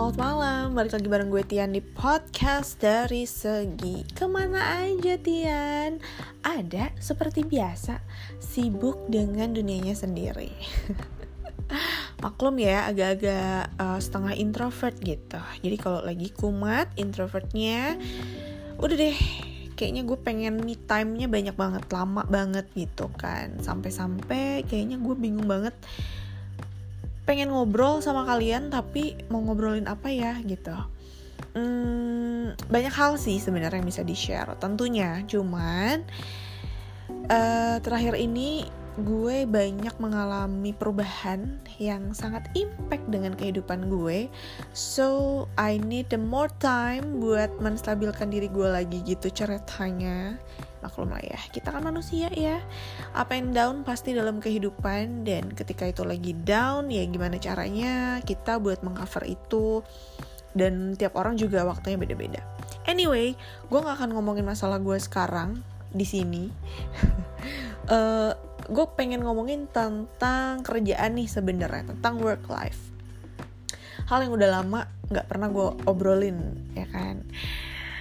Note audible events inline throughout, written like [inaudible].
selamat malam. Balik lagi bareng gue Tian di podcast dari segi. Ke mana aja Tian? Ada seperti biasa Sibuk dengan dunianya sendiri. [laughs] Maklum ya agak-agak uh, setengah introvert gitu. Jadi kalau lagi kumat introvertnya Udah deh. Kayaknya gue pengen me time-nya banyak banget lama banget gitu kan. Sampai-sampai kayaknya gue bingung banget pengen ngobrol sama kalian tapi mau ngobrolin apa ya gitu. Hmm, banyak hal sih sebenarnya yang bisa di share tentunya. Cuman uh, terakhir ini gue banyak mengalami perubahan yang sangat impact dengan kehidupan gue. So I need the more time buat menstabilkan diri gue lagi gitu ceritanya. Maklum lah ya kita kan manusia ya. Up and down pasti dalam kehidupan dan ketika itu lagi down ya gimana caranya kita buat mengcover itu. Dan tiap orang juga waktunya beda-beda. Anyway gue gak akan ngomongin masalah gue sekarang di sini. Uh, [laughs] gue pengen ngomongin tentang kerjaan nih sebenarnya tentang work life hal yang udah lama nggak pernah gue obrolin ya kan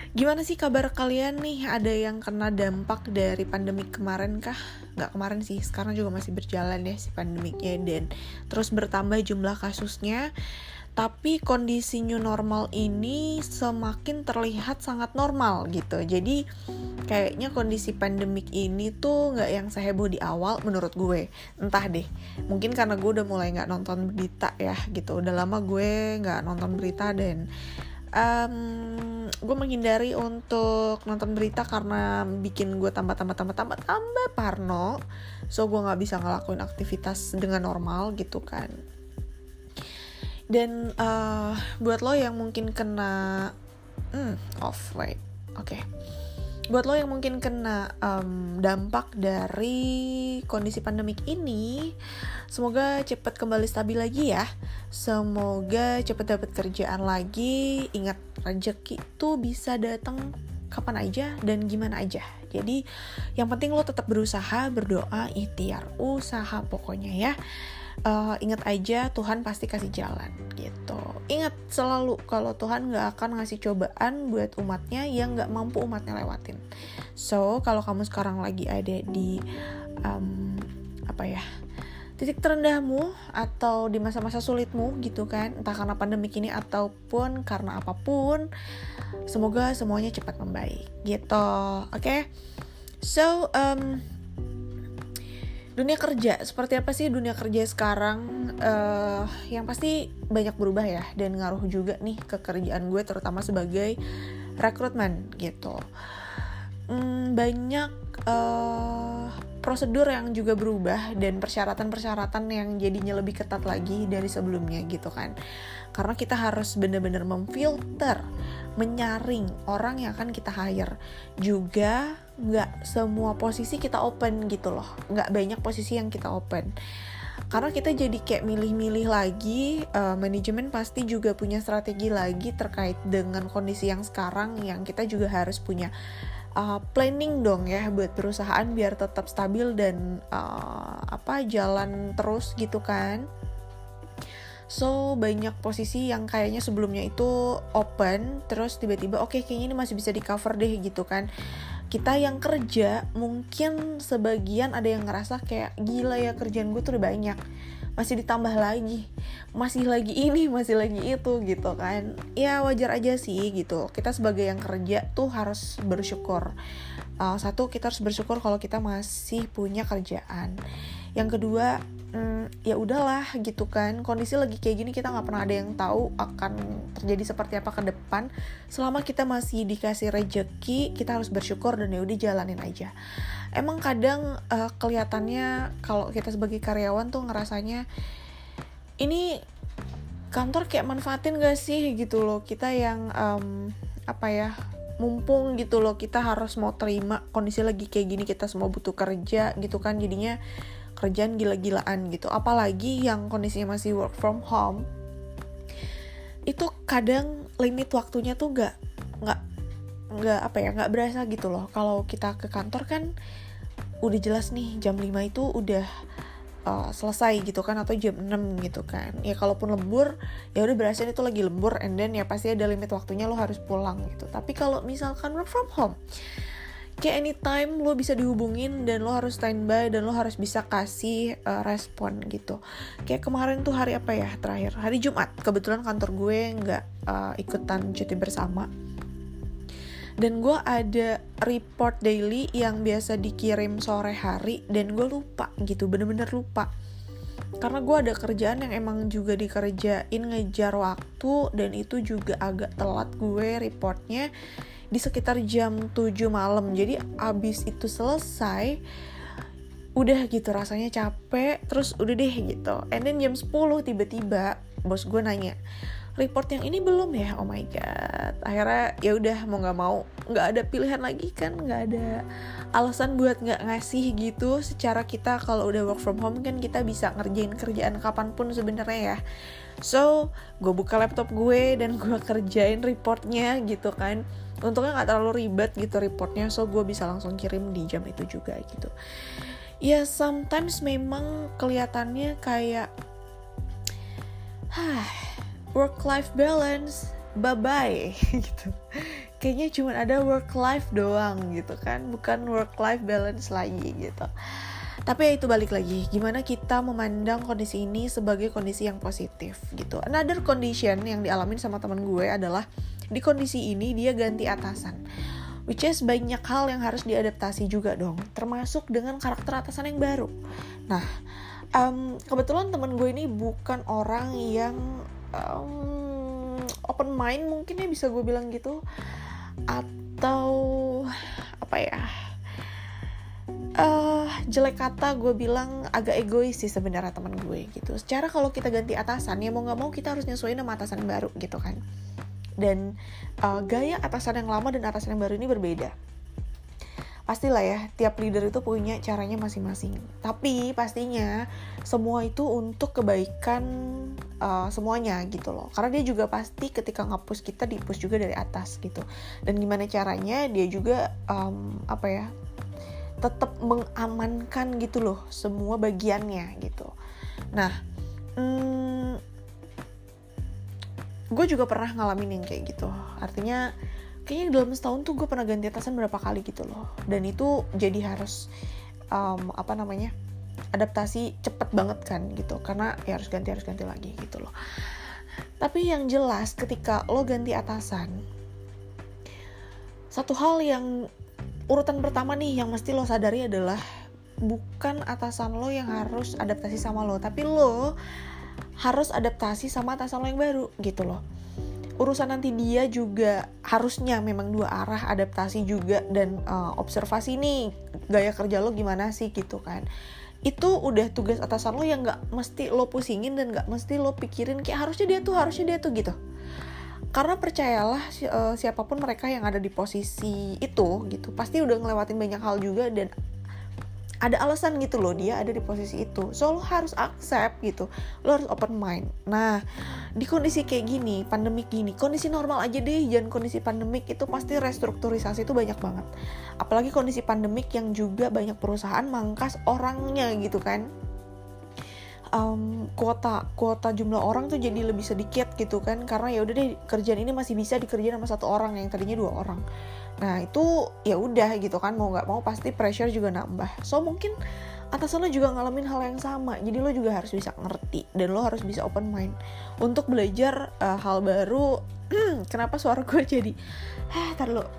Gimana sih kabar kalian nih? Ada yang kena dampak dari pandemi kemarin kah? Gak kemarin sih, sekarang juga masih berjalan ya si pandemiknya dan terus bertambah jumlah kasusnya. Tapi kondisi new normal ini semakin terlihat sangat normal gitu. Jadi kayaknya kondisi pandemik ini tuh gak yang seheboh di awal menurut gue. Entah deh, mungkin karena gue udah mulai gak nonton berita ya gitu. Udah lama gue gak nonton berita dan um, gue menghindari untuk nonton berita karena bikin gue tambah tambah tambah tambah tambah parno so gue nggak bisa ngelakuin aktivitas dengan normal gitu kan dan uh, buat lo yang mungkin kena hmm, off wait oke okay buat lo yang mungkin kena um, dampak dari kondisi pandemik ini, semoga cepat kembali stabil lagi ya. Semoga cepat dapat kerjaan lagi. Ingat rezeki itu bisa datang kapan aja dan gimana aja. Jadi yang penting lo tetap berusaha, berdoa, ikhtiar, usaha pokoknya ya uh, ingat aja Tuhan pasti kasih jalan gitu. Ingat selalu kalau Tuhan nggak akan ngasih cobaan buat umatnya yang nggak mampu umatnya lewatin. So kalau kamu sekarang lagi ada di um, apa ya titik terendahmu atau di masa-masa sulitmu gitu kan entah karena pandemi ini ataupun karena apa pun semoga semuanya cepat membaik gitu oke okay? so um, dunia kerja. Seperti apa sih dunia kerja sekarang? Uh, yang pasti banyak berubah ya dan ngaruh juga nih ke kerjaan gue terutama sebagai rekrutmen gitu. Hmm, banyak uh, prosedur yang juga berubah dan persyaratan-persyaratan yang jadinya lebih ketat lagi dari sebelumnya gitu kan. Karena kita harus benar-benar memfilter menyaring orang yang akan kita hire. Juga nggak semua posisi kita open gitu loh. Nggak banyak posisi yang kita open. Karena kita jadi kayak milih-milih lagi uh, manajemen pasti juga punya strategi lagi terkait dengan kondisi yang sekarang yang kita juga harus punya uh, planning dong ya buat perusahaan biar tetap stabil dan uh, apa jalan terus gitu kan. So banyak posisi yang kayaknya sebelumnya itu open terus tiba-tiba oke okay, kayaknya ini masih bisa di cover deh gitu kan kita yang kerja mungkin sebagian ada yang ngerasa kayak gila ya kerjaan gue tuh udah banyak. Masih ditambah lagi. Masih lagi ini masih lagi itu gitu kan. Ya wajar aja sih gitu. Kita sebagai yang kerja tuh harus bersyukur. Uh, satu kita harus bersyukur kalau kita masih punya kerjaan. Yang kedua hmm, ya udahlah gitu kan. Kondisi lagi kayak gini kita nggak pernah ada yang tahu akan terjadi seperti apa ke depan. Selama kita masih dikasih rejeki kita harus bersyukur dan ya udah jalanin aja. Emang kadang uh, kelihatannya kalau kita sebagai karyawan tuh ngerasanya ini kantor kayak manfaatin gak sih? gitu loh. Kita yang um, apa ya mumpung gitu loh. Kita harus mau terima kondisi lagi kayak gini kita semua butuh kerja gitu kan. Jadinya kerjaan gila-gilaan gitu. Apalagi yang kondisinya masih work from home itu kadang limit waktunya tuh nggak nggak nggak apa ya nggak berasa gitu loh. Kalau kita ke kantor kan udah jelas nih jam 5 itu udah uh, selesai gitu kan atau jam 6 gitu kan. Ya kalaupun lembur ya udah berasa itu lagi lembur and then ya pasti ada limit waktunya lo harus pulang gitu. Tapi kalau misalkan work from home kayak anytime lo bisa dihubungin dan lo harus standby dan lo harus bisa kasih uh, respon gitu. Kayak kemarin tuh hari apa ya terakhir? Hari Jumat. Kebetulan kantor gue nggak uh, ikutan cuti bersama. Dan gue ada report daily yang biasa dikirim sore hari dan gue lupa gitu bener-bener lupa. Karena gue ada kerjaan yang emang juga dikerjain ngejar waktu dan itu juga agak telat gue reportnya di sekitar jam 7 malam. Jadi abis itu selesai udah gitu rasanya capek terus udah deh gitu. And then jam 10 tiba-tiba bos gue nanya report yang ini belum ya? Oh my god. Akhirnya ya udah mau nggak mau nggak ada pilihan lagi kan nggak ada alasan buat nggak ngasih gitu. Secara kita kalau udah work from home kan kita bisa ngerjain kerjaan kapan pun sebenarnya ya. So gue buka laptop gue dan gue kerjain reportnya gitu kan untungnya nggak terlalu ribet gitu reportnya so gue bisa langsung kirim di jam itu juga gitu. Ya sometimes memang kelihatannya kayak Hah, work life balance bye bye [laughs] gitu. Kayaknya cuma ada work life doang gitu kan bukan work life balance lagi gitu tapi ya itu balik lagi gimana kita memandang kondisi ini sebagai kondisi yang positif gitu. Another condition yang dialamin sama teman gue adalah di kondisi ini dia ganti atasan. Which is banyak hal yang harus diadaptasi juga dong termasuk dengan karakter atasan yang baru. Nah um, kebetulan temen gue ini bukan orang yang um, open mind mungkin ya bisa gue bilang gitu. Atau apa ya uh, jelek kata gue bilang agak egois sih sebenarnya teman gue gitu. Secara kalau kita ganti atasan ya mau nggak mau kita harus nyesuaiin sama atasan baru gitu kan. Dan uh, gaya atasan yang lama dan atasan yang baru ini berbeda. Pastilah ya tiap leader itu punya caranya masing-masing. Tapi pastinya semua itu untuk kebaikan uh, semuanya gitu loh. Karena dia juga pasti ketika ngapus kita dipus juga dari atas gitu. Dan gimana caranya dia juga um, apa ya tetap mengamankan gitu loh semua bagiannya gitu. Nah hmm, gue juga pernah ngalamin yang kayak gitu. Artinya kayaknya dalam setahun tuh gue pernah ganti atasan berapa kali gitu loh. Dan itu jadi harus um, apa namanya adaptasi cepet banget kan gitu. Karena ya harus ganti harus ganti lagi gitu loh. Tapi yang jelas ketika lo ganti atasan satu hal yang urutan pertama nih yang mesti lo sadari adalah bukan atasan lo yang harus adaptasi sama lo tapi lo harus adaptasi sama atasan lo yang baru gitu loh. Urusan nanti dia juga harusnya memang dua arah adaptasi juga dan uh, observasi nih gaya kerja lo gimana sih gitu kan. Itu udah tugas atasan lo yang nggak mesti lo pusingin dan nggak mesti lo pikirin kayak harusnya dia tuh harusnya dia tuh gitu karena percayalah si, uh, siapa pun mereka yang ada di posisi itu gitu pasti udah ngelewatin banyak hal juga dan ada alasan gitu loh dia ada di posisi itu. So lo harus accept gitu lo harus open mind. Nah di kondisi kayak gini pandemik gini kondisi normal aja deh jangan kondisi pandemik itu pasti restrukturisasi itu banyak banget. Apalagi kondisi pandemik yang juga banyak perusahaan mangkas orangnya gitu kan um, kuota kuota jumlah orang tuh jadi lebih sedikit gitu kan karena ya udah deh kerjaan ini masih bisa dikerjain sama satu orang yang tadinya dua orang. Nah itu ya udah gitu kan mau nggak mau pasti pressure juga nambah. So mungkin atasan lo juga ngalamin hal yang sama jadi lo juga harus bisa ngerti dan lo harus bisa open mind untuk belajar uh, hal baru. [clears throat] Kenapa suara gue jadi [sighs] eh lo oke.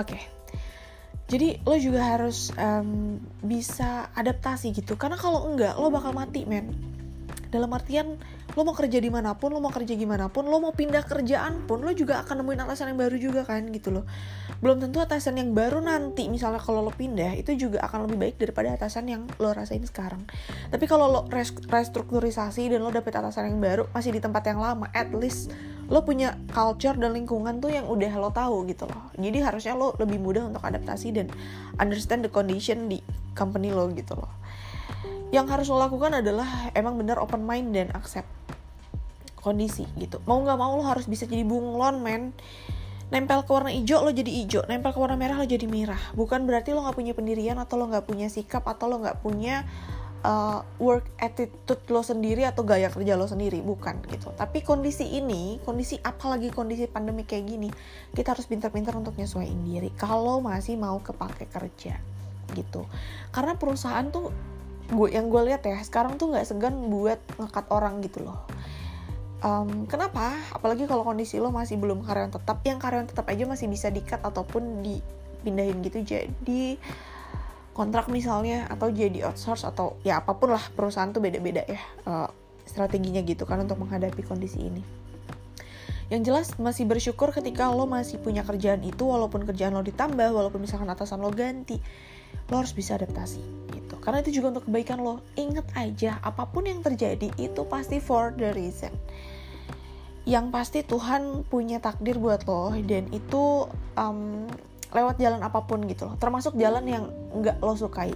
okay. Jadi lo juga harus um, bisa adaptasi gitu. Karena kalau enggak lo bakal mati men. Dalam artian lo mau kerja di mana pun lo mau kerja gimana pun lo mau pindah kerjaan pun lo juga akan nemuin atasan yang baru juga kan gitu loh. Belum tentu atasan yang baru nanti misalnya kalau lo pindah itu juga akan lebih baik daripada atasan yang lo rasain sekarang. Tapi kalau lo restrukturisasi dan lo dapet atasan yang baru masih di tempat yang lama at least lo punya culture dan lingkungan tuh yang udah lo tahu gitu loh. Jadi harusnya lo lebih mudah untuk adaptasi dan understand the condition di company lo gitu loh. Yang harus lo lakukan adalah emang bener open mind dan accept kondisi gitu. Mau nggak mau lo harus bisa jadi bunglon men. Nempel ke warna hijau lo jadi hijau. Nempel ke warna merah lo jadi merah. Bukan berarti lo nggak punya pendirian atau lo nggak punya sikap atau lo nggak punya uh, work attitude lo sendiri atau gaya kerja lo sendiri bukan gitu. Tapi kondisi ini kondisi apalagi kondisi pandemi kayak gini kita harus pintar-pintar untuk nyesuaiin diri kalau masih mau kepake kerja gitu. Karena perusahaan tuh gue yang gue lihat ya sekarang tuh nggak segan buat ngekat orang gitu loh. Um, kenapa? Apalagi kalau kondisi lo masih belum karyawan tetap yang karyawan tetap aja masih bisa dikat ataupun dipindahin gitu. Jadi kontrak misalnya atau jadi outsource atau ya apa pun lah perusahaan tuh beda-beda ya uh, strateginya gitu kan untuk menghadapi kondisi ini. Yang jelas masih bersyukur ketika lo masih punya kerjaan itu walaupun kerjaan lo ditambah walaupun misalkan atasan lo ganti lo harus bisa adaptasi gitu. Karena itu juga untuk kebaikan lo. Inget aja apa pun yang terjadi itu pasti for the reason. Yang pasti Tuhan punya takdir buat lo dan itu um, lewat jalan apa pun gitu loh. Termasuk jalan yang nggak lo sukai.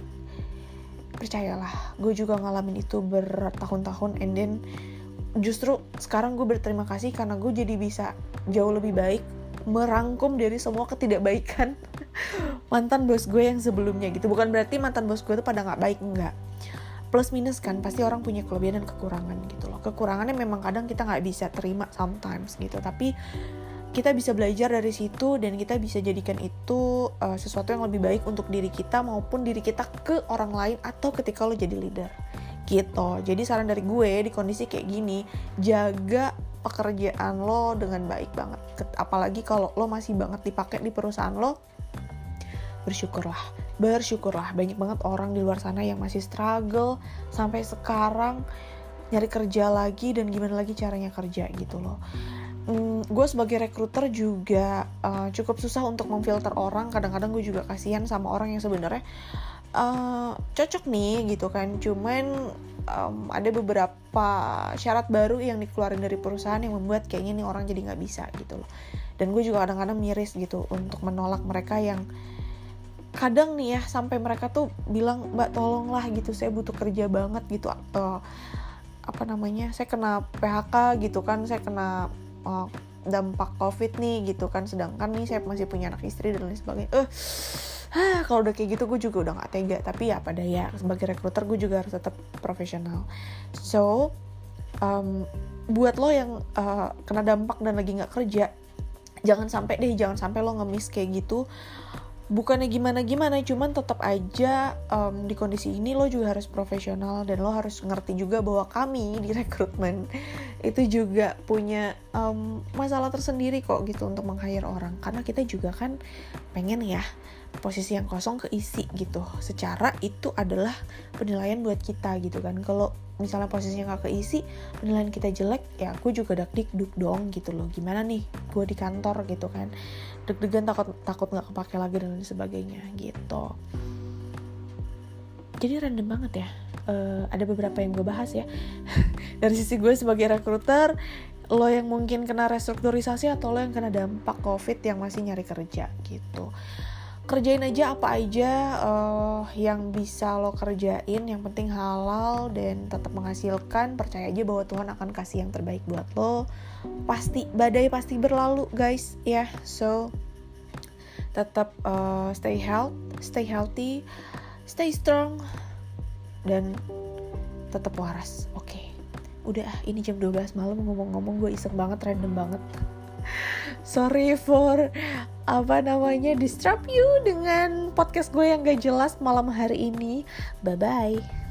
Percayalah gue juga ngalamin itu bertahun-tahun and then justru sekarang gue berterima kasih karena gue jadi bisa jauh lebih baik merangkum dari semua ketidakbaikan [laughs] mantan bos gue yang sebelumnya gitu. Bukan berarti mantan bos gue tuh pada nggak baik enggak plus minus kan pasti orang punya kelebihan dan kekurangan gitu loh. Kekurangannya memang kadang kita nggak bisa terima sometimes gitu. Tapi kita bisa belajar dari situ dan kita bisa jadikan itu uh, sesuatu yang lebih baik untuk diri kita maupun diri kita ke orang lain atau ketika lo jadi leader. Gitu. Jadi saran dari gue di kondisi kayak gini jaga pekerjaan lo dengan baik banget. Apalagi kalau lo masih banget dipakai di perusahaan lo bersyukurlah. Bersyukurlah. Banyak banget orang di luar sana yang masih struggle sampai sekarang nyari kerja lagi dan gimana lagi caranya kerja gitu loh hmm, gue sebagai rekruter juga uh, cukup susah untuk memfilter orang. Kadang-kadang gue juga kasihan sama orang yang sebenarnya uh, cocok nih gitu kan. Cuman um, ada beberapa syarat baru yang dikeluarin dari perusahaan yang membuat kayaknya nih orang jadi nggak bisa gitu loh. Dan gue juga kadang-kadang miris gitu untuk menolak mereka yang kadang nih ya sampai mereka tuh bilang mbak tolonglah gitu saya butuh kerja banget gitu. Uh, apa namanya saya kena PHK gitu kan saya kena uh, dampak covid nih gitu kan. Sedangkan nih saya masih punya anak istri dan lain sebagainya. Eh uh, kalau udah kayak gitu gue juga udah nggak tega. Tapi ya pada ya sebagai rekruter gue juga harus tetap profesional. So um, buat lo yang uh, kena dampak dan lagi nggak kerja jangan sampai deh jangan sampai lo ngemis kayak gitu bukannya gimana gimana cuman tetap aja um, di kondisi ini lo juga harus profesional dan lo harus ngerti juga bahwa kami di rekrutmen itu juga punya um, masalah tersendiri kok gitu untuk meng-hire orang. Karena kita juga kan pengen ya posisi yang kosong keisi gitu. Secara itu adalah penilaian buat kita gitu kan. Kalau misalnya posisinya nggak keisi penilaian kita jelek ya aku juga dak dikduk dong gitu loh. Gimana nih? Gue di kantor gitu kan. Deg-degan takut takut nggak kepake lagi dan lain sebagainya gitu. Jadi random banget ya. Uh, ada beberapa yang gue bahas ya. [laughs] Dari sisi gue sebagai rekruter lo yang mungkin kena restrukturisasi atau lo yang kena dampak covid yang masih nyari kerja gitu kerjain aja apa aja uh, yang bisa lo kerjain yang penting halal dan tetap menghasilkan percaya aja bahwa Tuhan akan kasih yang terbaik buat lo pasti badai pasti berlalu guys ya yeah. so tetap uh, stay health stay healthy stay strong dan tetap waras oke okay. udah ini jam 12 malam ngomong-ngomong gue iseng banget random banget sorry for apa namanya disrupt you dengan podcast gue yang gak jelas malam hari ini. Bye bye